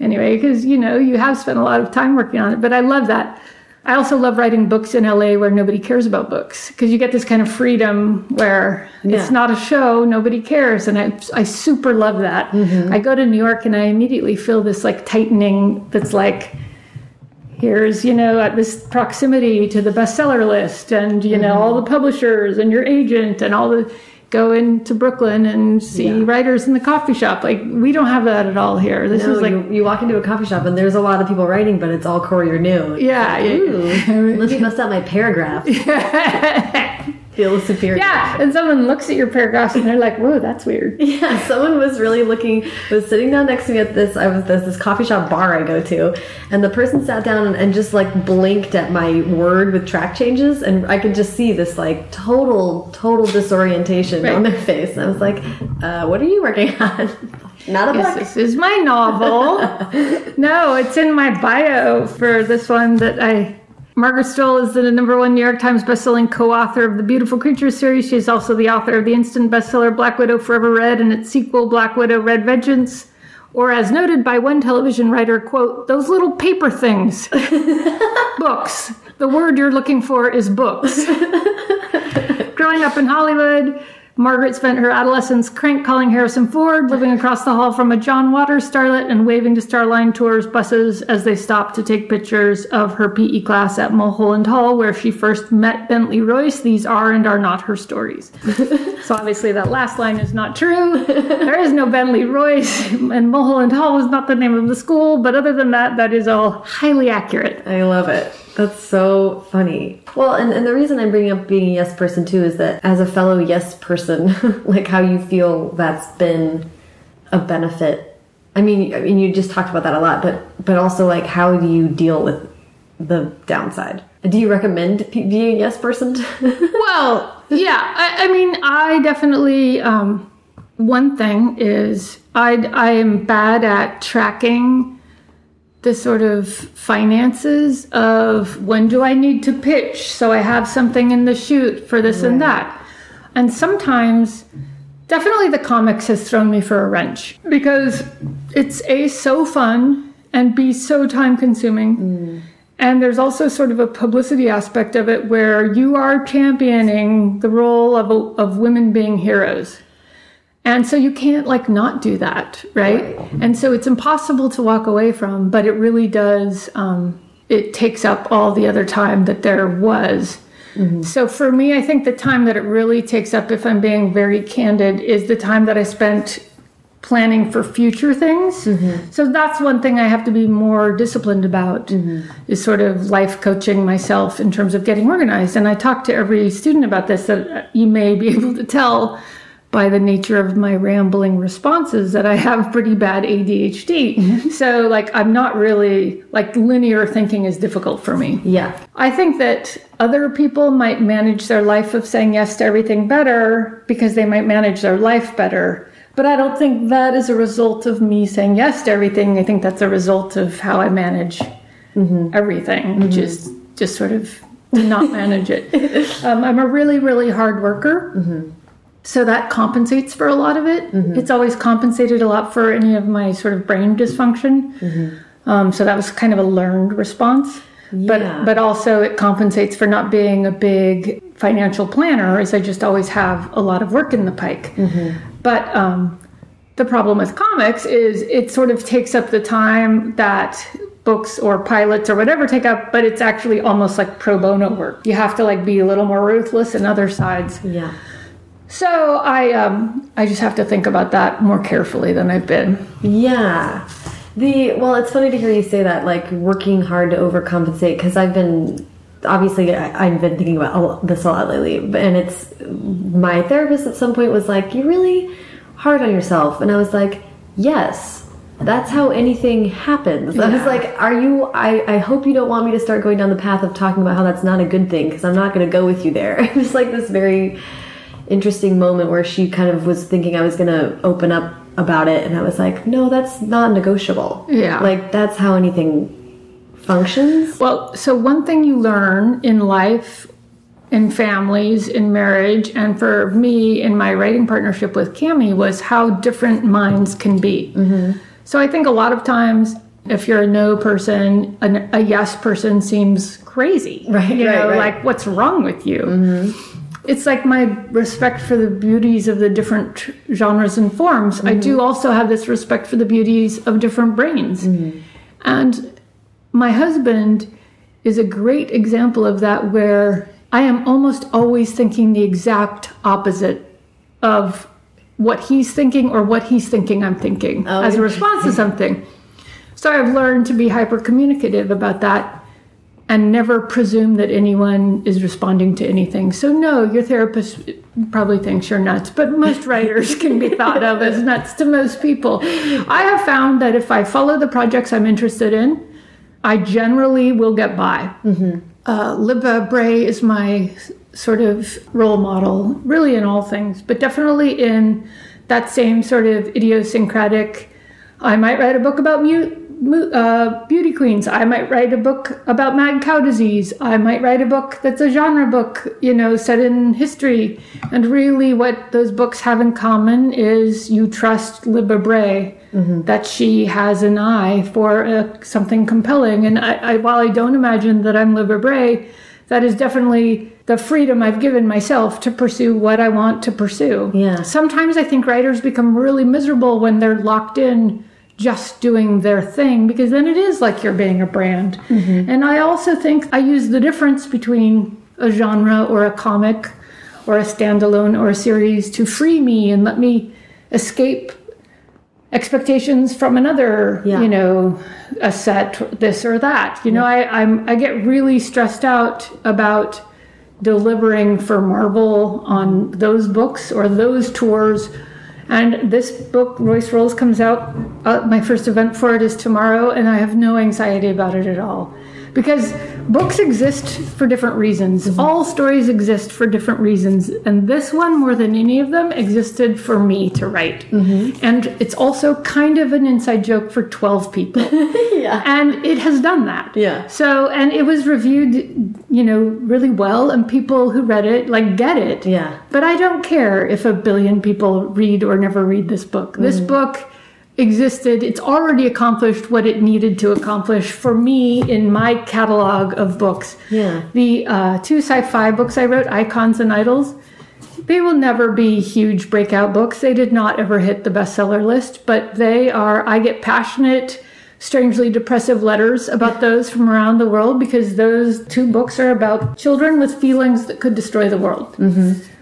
anyway because you know you have spent a lot of time working on it but i love that. I also love writing books in la where nobody cares about books because you get this kind of freedom where Yeah. it's not a show nobody cares and i, I super love that. Mm-hmm. I go to new york and i immediately feel this like tightening that's like here's you know at this proximity to the bestseller list and you mm-hmm. know all the publishers and your agent and all the go into brooklyn and see Yeah. writers in the coffee shop like we don't have that at all here this No, is like you, you walk into a coffee shop and there's a lot of people writing, but it's all Courier New. yeah yeah, Ooh, let me bust out my paragraph. [laughs] Feel superior. yeah and someone looks at your paragraphs and they're like whoa that's weird [laughs] Yeah, someone was really looking, was sitting down next to me at this, I was, there's this coffee shop bar I go to, and the person sat down and, and just like blinked at my word with track changes, and I could just see this like total, total disorientation Right. on their face. And I was like, uh, what are you working on? [laughs] Not a Yes, book. this is my novel. [laughs] no, it's in my bio for this one that I. Margaret Stohl is the number one New York Times bestselling co-author of the Beautiful Creatures series. She's also the author of the instant bestseller Black Widow Forever Red and its sequel Black Widow Red Vengeance. Or as noted by one television writer, quote, those little paper things. [laughs] books. The word you're looking for is books. [laughs] Growing up in Hollywood, Margaret spent her adolescence crank calling Harrison Ford, living across the hall from a John Waters starlet, and waving to Starline Tours buses as they stopped to take pictures of her PE class at Mulholland Hall, where she first met Bentley Royce. These are and are not her stories. [laughs] so obviously, that last line is not true. There is no Bentley Royce, and Mulholland Hall was not the name of the school, but other than that, that is all highly accurate. I love it. That's so funny. Well, and, and the reason I'm bringing up being a yes person too is that as a fellow yes person, [laughs] like how you feel that's been a benefit. I mean, I mean, you just talked about that a lot, but but also like how do you deal with the downside? Do you recommend being a yes person? [laughs] Well, yeah. I, I mean, I definitely. Um, one thing is, I I am bad at tracking the sort of finances of when do I need to pitch so I have something in the shoot for this and that, and sometimes. Definitely, the comics has thrown me for a wrench because it's a so fun and b so time consuming. Mm. And there's also sort of a publicity aspect of it where you are championing the role of, of women being heroes. And so you can't like not do that, right? And so it's impossible to walk away from, but it really does, um, it takes up all the other time that there was. Mm-hmm. So for me, I think the time that it really takes up, if I'm being very candid, is the time that I spent planning for future things. Mm-hmm. So that's one thing I have to be more disciplined about mm-hmm. is sort of life coaching myself in terms of getting organized. And I talk to every student about this that you may be [laughs] able to tell by the nature of my rambling responses that I have pretty bad ADHD. Mm-hmm. so like I'm not really like linear thinking is difficult for me. Yeah. I think that other people might manage their life of saying yes to everything better because they might manage their life better. But I don't think that is a result of me saying yes to everything. I think that's a result of how I manage mm-hmm. everything, which mm-hmm. is just sort of not manage it. [laughs] Um, I'm a really, really hard worker. So that compensates for a lot of it. It's always compensated a lot for any of my sort of brain dysfunction. Um, so that was kind of a learned response. But Yeah. but also it compensates for not being a big financial planner, as I just always have a lot of work in the pike. But um, the problem with comics is it sort of takes up the time that books or pilots or whatever take up, but it's actually almost like pro bono work. You have to like be a little more ruthless in other sides. Yeah. So I um I just have to think about that more carefully than I've been. Yeah. The well, it's funny to hear you say that, like working hard to overcompensate, because I've been obviously I, I've been thinking about this a lot lately, and it's my therapist at some point was like, "You're really hard on yourself," and I was like, "Yes." That's how anything happens. I was like, "Are you? I, I hope you don't want me to start going down the path of talking about how that's not a good thing because I'm not going to go with you there." [laughs] It was like this very interesting moment where she kind of was thinking I was going to open up about it, and I was like, no, that's not negotiable. Yeah. Like, that's how anything functions. Well, so one thing you learn in life, in families, in marriage, and for me in my writing partnership with Kami was how different minds can be. Mm-hmm. So I think a lot of times, if you're a no person, an, a yes person seems crazy. Right, You right, know, right. like what's wrong with you? Mm-hmm. It's like my respect for the beauties of the different genres and forms. I do mm-hmm. also have this respect for the beauties of different brains. Mm-hmm. And my husband is a great example of that, where I am almost always thinking the exact opposite of what he's thinking or what he's thinking I'm thinking Oh, as a response to something. So I've learned to be hyper communicative about that and never presume that anyone is responding to anything. So, no, your therapist probably thinks you're nuts, but most [laughs] writers can be thought of as nuts to most people. I have found that if I follow the projects I'm interested in, I generally will get by. Uh, Libba Bray is my sort of role model, really in all things, but definitely in that same sort of idiosyncratic. I might write a book about mute, mu- uh, beauty queens. I might write a book about mad cow disease. I might write a book that's a genre book, you know, set in history. And really, what those books have in common is you trust Libba Bray, that she has an eye for uh, something compelling. And I, I, while I don't imagine that I'm Libba Bray, that is definitely the freedom I've given myself to pursue what I want to pursue. Yeah. Sometimes I think writers become really miserable when they're locked in just doing their thing because then it is like you're being a brand. Mm-hmm. And I also think I use the difference between a genre or a comic or a standalone or a series to free me and let me escape expectations from another Yeah. you know a set this or that you know I, i'm i get really stressed out about delivering for marvel on those books or those tours and this book royce rolls comes out uh, my first event for it is tomorrow and i have no anxiety about it at all. Because books exist for different reasons. All stories exist for different reasons. And this one more than any of them existed for me to write. And it's also kind of an inside joke for 12 people. [laughs] Yeah. and it has done that. Yeah. so and it was reviewed you know really well and people who read it like get it. Yeah. but i don't care if a billion people read or never read this book. Mm-hmm. this book existed it's already accomplished what it needed to accomplish for me in my catalog of books Yeah. the uh, two sci-fi books i wrote icons and idols they will never be huge breakout books. They did not ever hit the bestseller list, but they are, I get passionate, strangely depressive letters about those from around the world because those two books are about children with feelings that could destroy the world.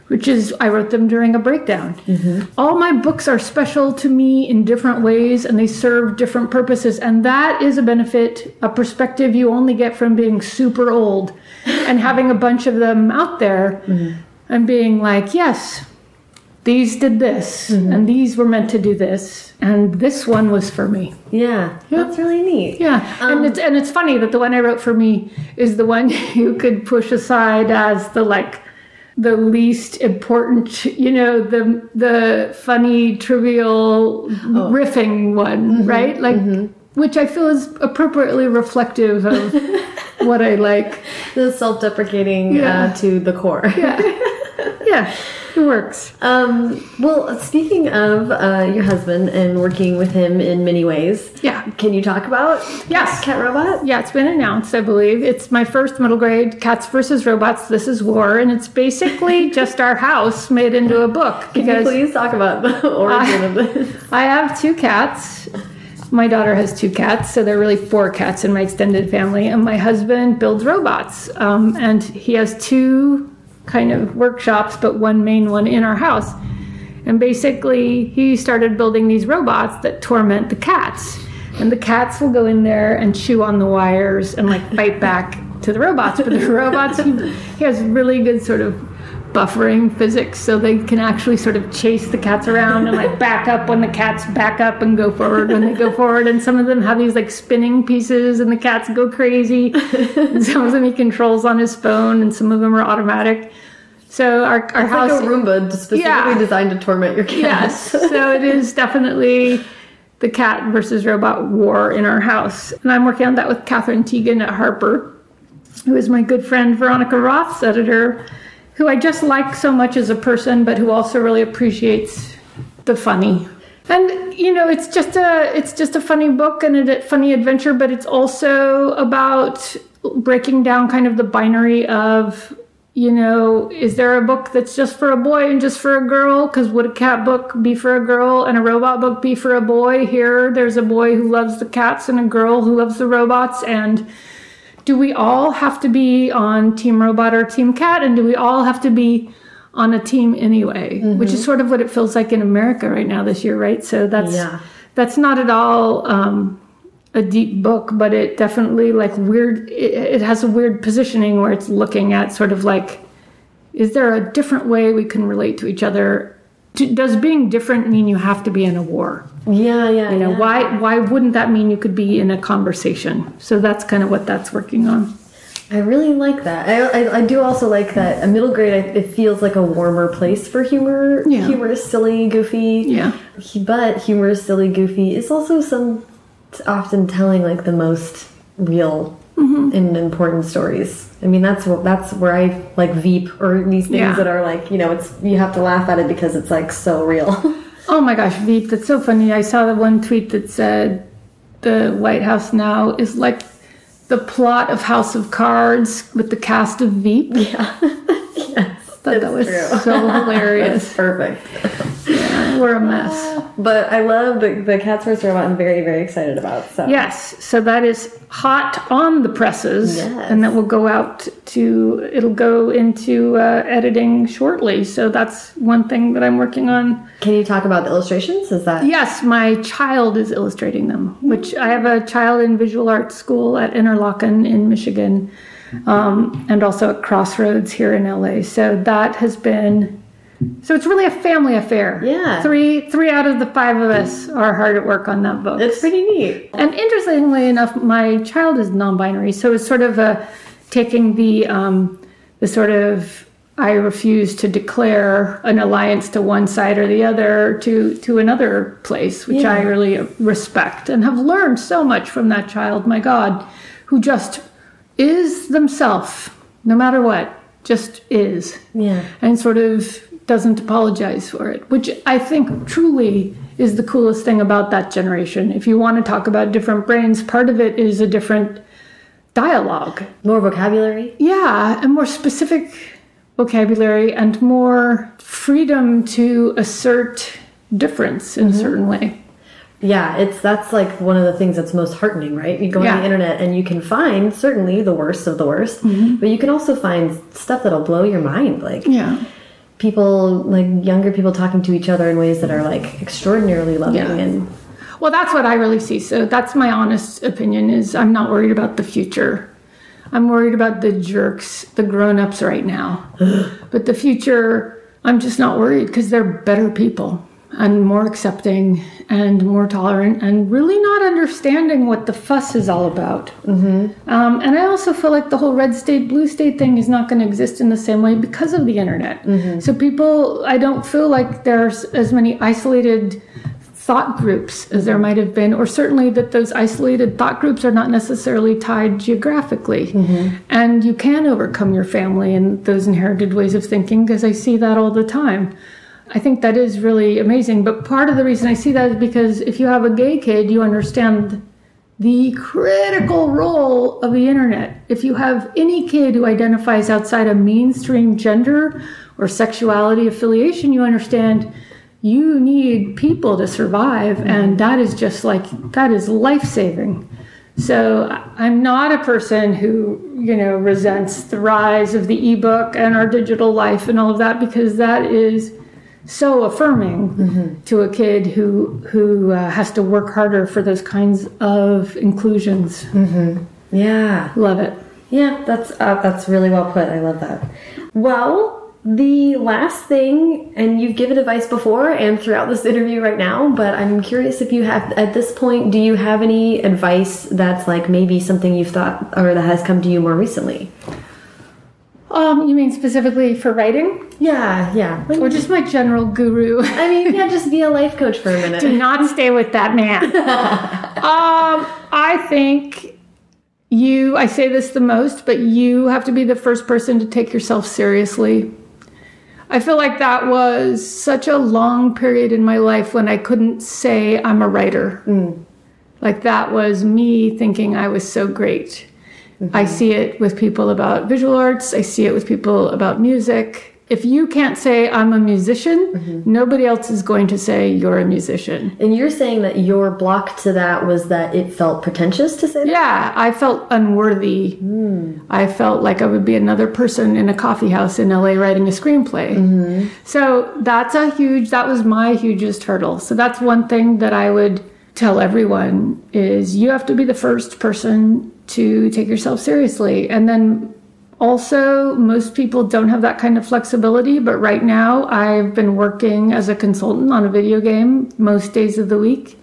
Which is, I wrote them during a breakdown. Mm-hmm. All my books are special to me in different ways and they serve different purposes. And that is a benefit, a perspective you only get from being super old and having a bunch of them out there mm-hmm. and being like, yes, these did this, mm-hmm. and these were meant to do this, and this one was for me. Yeah, that's really neat. Yeah, and it's um, and it's funny that the one I wrote for me is the one [laughs] you could push aside as the like the least important, you know, the the funny trivial riffing one, right? Like which I feel is appropriately reflective of [laughs] what I like. The self-deprecating Yeah. uh, to the core. Yeah. [laughs] yeah, it works. Um, well, speaking of uh, your husband and working with him in many ways, Yeah. can you talk about Yes. Cat Robot? Yeah, it's been announced, I believe. It's my first middle grade Cats versus Robots This is War, and it's basically [laughs] just our house made into a book Can you please talk about the [laughs] origin of this? I have two cats. My daughter has two cats, so there are really four cats in my extended family. And my husband builds robots, um, and he has two kind of workshops, but one main one in our house. And basically, he started building these robots that torment the cats. And the cats will go in there and chew on the wires and like fight back to the robots. But the [laughs] robots, he, he has really good sort of buffering physics so they can actually sort of chase the cats around and like back up when the cats back up and go forward when they go forward and some of them have these like spinning pieces and the cats go crazy and some of them he controls on his phone and some of them are automatic so our, our It's house like a Roomba specifically Yeah. designed to torment your Yes. cats. so it is definitely the cat versus robot war in our house. And I'm working on that with Katherine Tegan at Harper, who is my good friend Veronica Roth's editor, who I just like so much as a person, but who also really appreciates the funny. And you know, it's just a it's just a funny book and a funny adventure, but it's also about breaking down kind of the binary of you know, is there a book that's just for a boy and just for a girl? Because would a cat book be for a girl and a robot book be for a boy? Here, there's a boy who loves the cats and a girl who loves the robots. And do we all have to be on Team Robot or Team Cat? And do we all have to be on a team anyway? Which is sort of what it feels like in America right now this year, right? So that's Yeah. that's not at all um, a deep book, but it definitely like weird. It, it has a weird positioning where it's looking at sort of like, is there a different way we can relate to each other? Does being different mean you have to be in a war? Yeah, yeah. You know, yeah. why why wouldn't that mean you could be in a conversation? So that's kind of what that's working on. I really like that. I, I, I do also like that a middle grade. It feels like a warmer place for humor. Yeah. Humor is silly, goofy. Yeah. But humor is silly, goofy. It's also some often telling like the most real Mm-hmm. and important stories. I mean, that's that's where I like Veep or these things Yeah. that are like you know it's you have to laugh at it because it's like so real. [laughs] Oh my gosh, Veep, that's so funny. I saw the one tweet that said the White House now is like the plot of House of Cards with the cast of Veep. yeah. [laughs] yes. Thought that was true. so [laughs] hilarious. Perfect. We're a mess. [laughs] But I love the the Cats vs Robot. I'm very very excited about. So Yes, so that is hot on the presses, Yes. and that will go out to. It'll go into uh, editing shortly. So that's one thing that I'm working on. Can you talk about the illustrations? Is that Yes, my child is illustrating them, which I have a child in visual arts school at Interlochen in Michigan, um, and also at Crossroads here in LA. So that has been. So it's really a family affair. Yeah. Three three out of the five of us are hard at work on that book. It's pretty neat. And interestingly enough, my child is non-binary, so it's sort of a taking the um, the sort of I refuse to declare an alliance to one side or the other to to another place, which I really respect and have learned so much from that child. My God, who just is themselves, no matter what, just is Yeah. and sort of doesn't apologize for it, which I think truly is the coolest thing about that generation. If you want to talk about different brains, part of it is a different dialogue. More vocabulary. Yeah, and more specific vocabulary and more freedom to assert difference in a mm-hmm. certain way. Yeah, it's that's like one of the things that's most heartening, right? You go on the internet and you can find certainly the worst of the worst, mm-hmm. but you can also find stuff that'll blow your mind, like Yeah. People, like younger people talking to each other in ways that are like extraordinarily loving Yeah. and Well, that's what I really see. So that's my honest opinion is I'm not worried about the future. I'm worried about the jerks, the grown-ups right now. [gasps] but the future I'm just not worried because they're better people and more accepting and more tolerant and really not understanding what the fuss is all about. Mm-hmm. Um, and I also feel like the whole red state, blue state thing is not going to exist in the same way because of the internet. Mm-hmm. So people, I don't feel like there's as many isolated thought groups as there might have been, or certainly that those isolated thought groups are not necessarily tied geographically. Mm-hmm. And you can overcome your family and those inherited ways of thinking because I see that all the time. I think that is really amazing. But part of the reason I see that is because if you have a gay kid, you understand the critical role of the internet. If you have any kid who identifies outside a mainstream gender or sexuality affiliation, you understand you need people to survive. Mm-hmm. And that is just like, that is life saving. So I'm not a person who, you know, resents the rise of the ebook and our digital life and all of that because that is so affirming mm-hmm. to a kid who who uh, has to work harder for those kinds of inclusions. Mm-hmm. Yeah, love it. Yeah, that's uh, that's really well put. I love that. Well, the last thing, and you've given advice before and throughout this interview right now, but I'm curious if you have at this point, do you have any advice that's like maybe something you've thought or that has come to you more recently? Um, you mean specifically for writing? Yeah, yeah. Or just my general guru? I mean, yeah, [laughs] just be a life coach for a minute. Do not stay with that man. [laughs] um, I think you, I say this the most, but you have to be the first person to take yourself seriously. I feel like that was such a long period in my life when I couldn't say I'm a writer. Mm. Like that was me thinking I was so great. Mm-hmm. I see it with people about visual arts, I see it with people about music. If you can't say I'm a musician, mm-hmm. nobody else is going to say you're a musician. And you're saying that your block to that was that it felt pretentious to say that? Yeah, I felt unworthy. Mm. I felt like I would be another person in a coffee house in LA writing a screenplay. Mm-hmm. So that's a huge, that was my hugest hurdle. So that's one thing that I would tell everyone is you have to be the first person to take yourself seriously. And then also, most people don't have that kind of flexibility, but right now I've been working as a consultant on a video game most days of the week.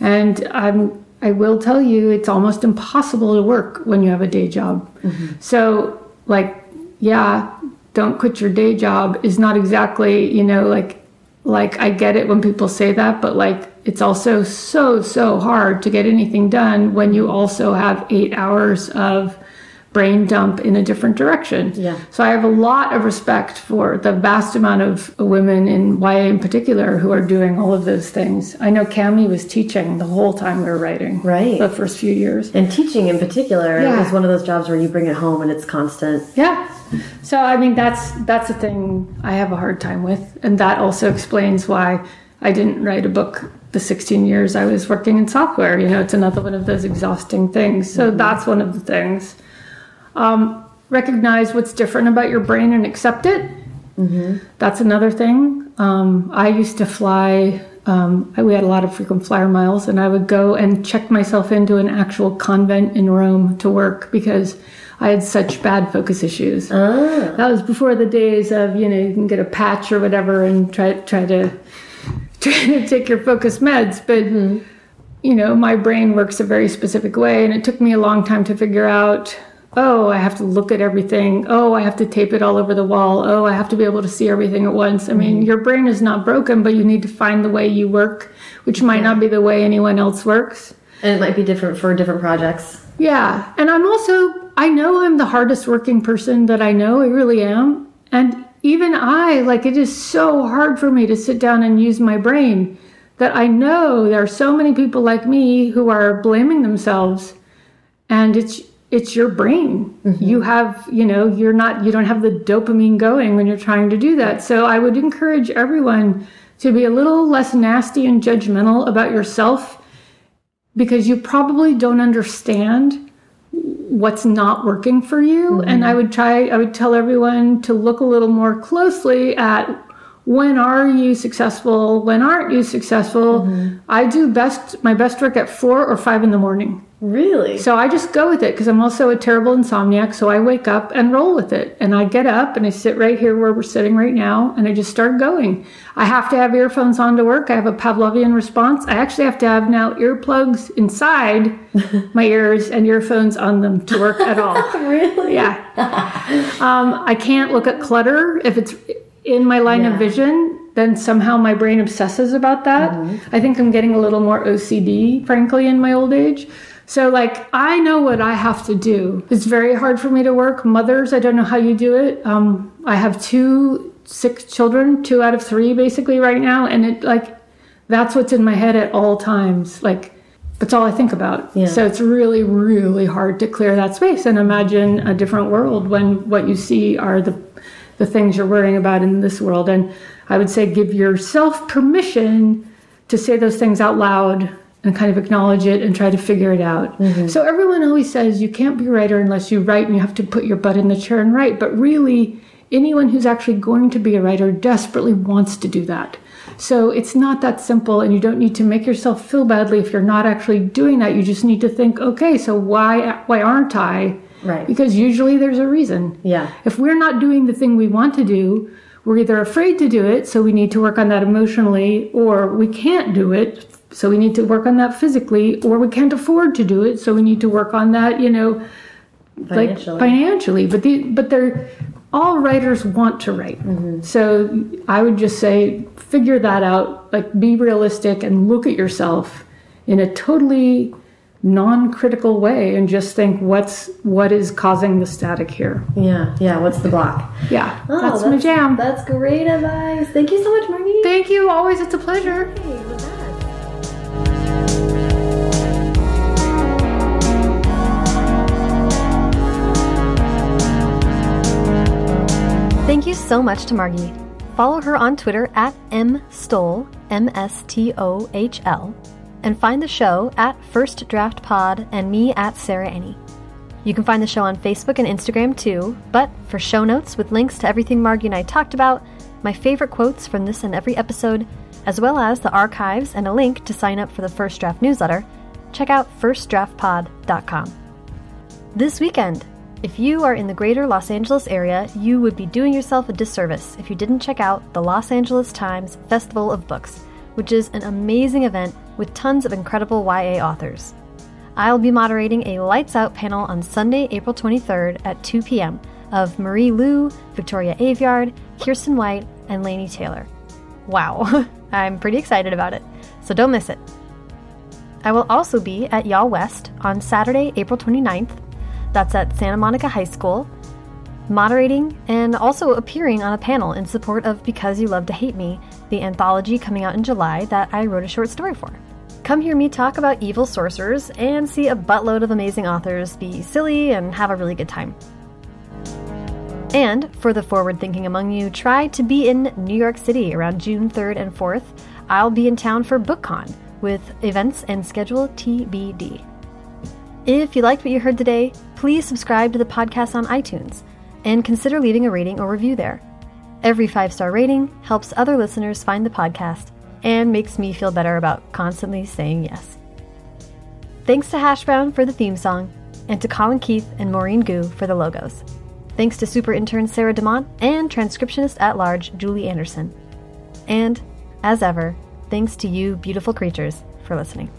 And I'm I will tell you it's almost impossible to work when you have a day job. Mm-hmm. So, like, yeah, don't quit your day job is not exactly, you know, like like I get it when people say that, but like it's also so so hard to get anything done when you also have 8 hours of brain dump in a different direction. Yeah. So I have a lot of respect for the vast amount of women in YA in particular who are doing all of those things. I know Kami was teaching the whole time we were writing. Right. The first few years. And teaching in particular yeah. is one of those jobs where you bring it home and it's constant. Yeah. So I mean that's that's a thing I have a hard time with. And that also explains why I didn't write a book the 16 years I was working in software. You know, it's another one of those exhausting things. So mm-hmm. that's one of the things. Um, recognize what's different about your brain and accept it. Mm-hmm. That's another thing. Um, I used to fly. Um, we had a lot of frequent flyer miles, and I would go and check myself into an actual convent in Rome to work because I had such bad focus issues. Ah. That was before the days of you know you can get a patch or whatever and try try to [laughs] try to take your focus meds, but. Mm-hmm. You know, my brain works a very specific way, and it took me a long time to figure out oh, I have to look at everything. Oh, I have to tape it all over the wall. Oh, I have to be able to see everything at once. I mean, mm-hmm. your brain is not broken, but you need to find the way you work, which might not be the way anyone else works. And it might be different for different projects. Yeah. And I'm also, I know I'm the hardest working person that I know. I really am. And even I, like, it is so hard for me to sit down and use my brain that I know there are so many people like me who are blaming themselves. And it's, it's your brain. Mm-hmm. You have, you know, you're not, you don't have the dopamine going when you're trying to do that. So I would encourage everyone to be a little less nasty and judgmental about yourself because you probably don't understand what's not working for you. Mm-hmm. And I would try, I would tell everyone to look a little more closely at when are you successful? When aren't you successful? Mm-hmm. I do best my best work at four or five in the morning. Really? So I just go with it because I'm also a terrible insomniac. So I wake up and roll with it. And I get up and I sit right here where we're sitting right now and I just start going. I have to have earphones on to work. I have a Pavlovian response. I actually have to have now earplugs inside [laughs] my ears and earphones on them to work at all. [laughs] really? Yeah. [laughs] Um, I can't look at clutter if it's in my line Yeah. of vision. Then somehow my brain obsesses about that. Mm-hmm. I think I'm getting a little more OCD, frankly, in my old age. So, like, I know what I have to do. It's very hard for me to work. Mothers, I don't know how you do it. Um, I have two sick children, two out of three basically right now. And it, like, that's what's in my head at all times. Like, that's all I think about. Yeah. So it's really, really hard to clear that space and imagine a different world when what you see are the the things you're worrying about in this world. And I would say give yourself permission to say those things out loud and kind of acknowledge it and try to figure it out. Mm-hmm. So everyone always says you can't be a writer unless you write and you have to put your butt in the chair and write. But really, anyone who's actually going to be a writer desperately wants to do that. So it's not that simple, and you don't need to make yourself feel badly if you're not actually doing that. You just need to think, okay, so why why aren't I? Right. Because usually there's a reason. Yeah. If we're not doing the thing we want to do, we're either afraid to do it, so we need to work on that emotionally, or we can't do it, so we need to work on that physically, or we can't afford to do it, so we need to work on that, you know, Financially. like financially. But the but they're all writers want to write. Mm-hmm. So I would just say figure that out, like be realistic and look at yourself in a totally non-critical way and just think what's what is causing the static here. Yeah. Yeah. What's the block? Yeah, Oh, that's, my jam. That's great advice. Thank you so much, Margie. Thank you. Always, it's a pleasure. Okay. Thank you so much to Margie. Follow her on Twitter at mstohl, M S T O H L, and find the show at First Draft Pod and me at Sarah Enni. You can find the show on Facebook and Instagram too, but for show notes with links to everything Margie and I talked about, my favorite quotes from this and every episode, as well as the archives and a link to sign up for the First Draft newsletter, check out firstdraftpod.com. This weekend, if you are in the greater Los Angeles area, you would be doing yourself a disservice if you didn't check out the Los Angeles Times Festival of Books, which is an amazing event with tons of incredible YA authors. I'll be moderating a lights out panel on Sunday, April 23rd at 2 p.m. of Marie Lu, Victoria Aveyard, Kiersten White, and Laini Taylor. Wow, [laughs] I'm pretty excited about it, so don't miss it. I will also be at Y'all West on Saturday, April 29th. That's at Santa Monica High School, moderating and also appearing on a panel in support of Because You Love to Hate Me, the anthology coming out in July that I wrote a short story for. Come hear me talk about evil sorcerers and see a buttload of amazing authors be silly and have a really good time. And for the forward thinking among you, try to be in New York City around June 3rd and 4th. I'll be in town for BookCon with events and schedule TBD. If you liked what you heard today, please subscribe to the podcast on iTunes and consider leaving a rating or review there. Every five star rating helps other listeners find the podcast and makes me feel better about constantly saying yes. Thanks to Hash Brown for the theme song, and to Colin Keith and Maureen Gu for the logos. Thanks to super intern Sarah DeMont and transcriptionist at large Julie Anderson. And, as ever, thanks to you, beautiful creatures, for listening.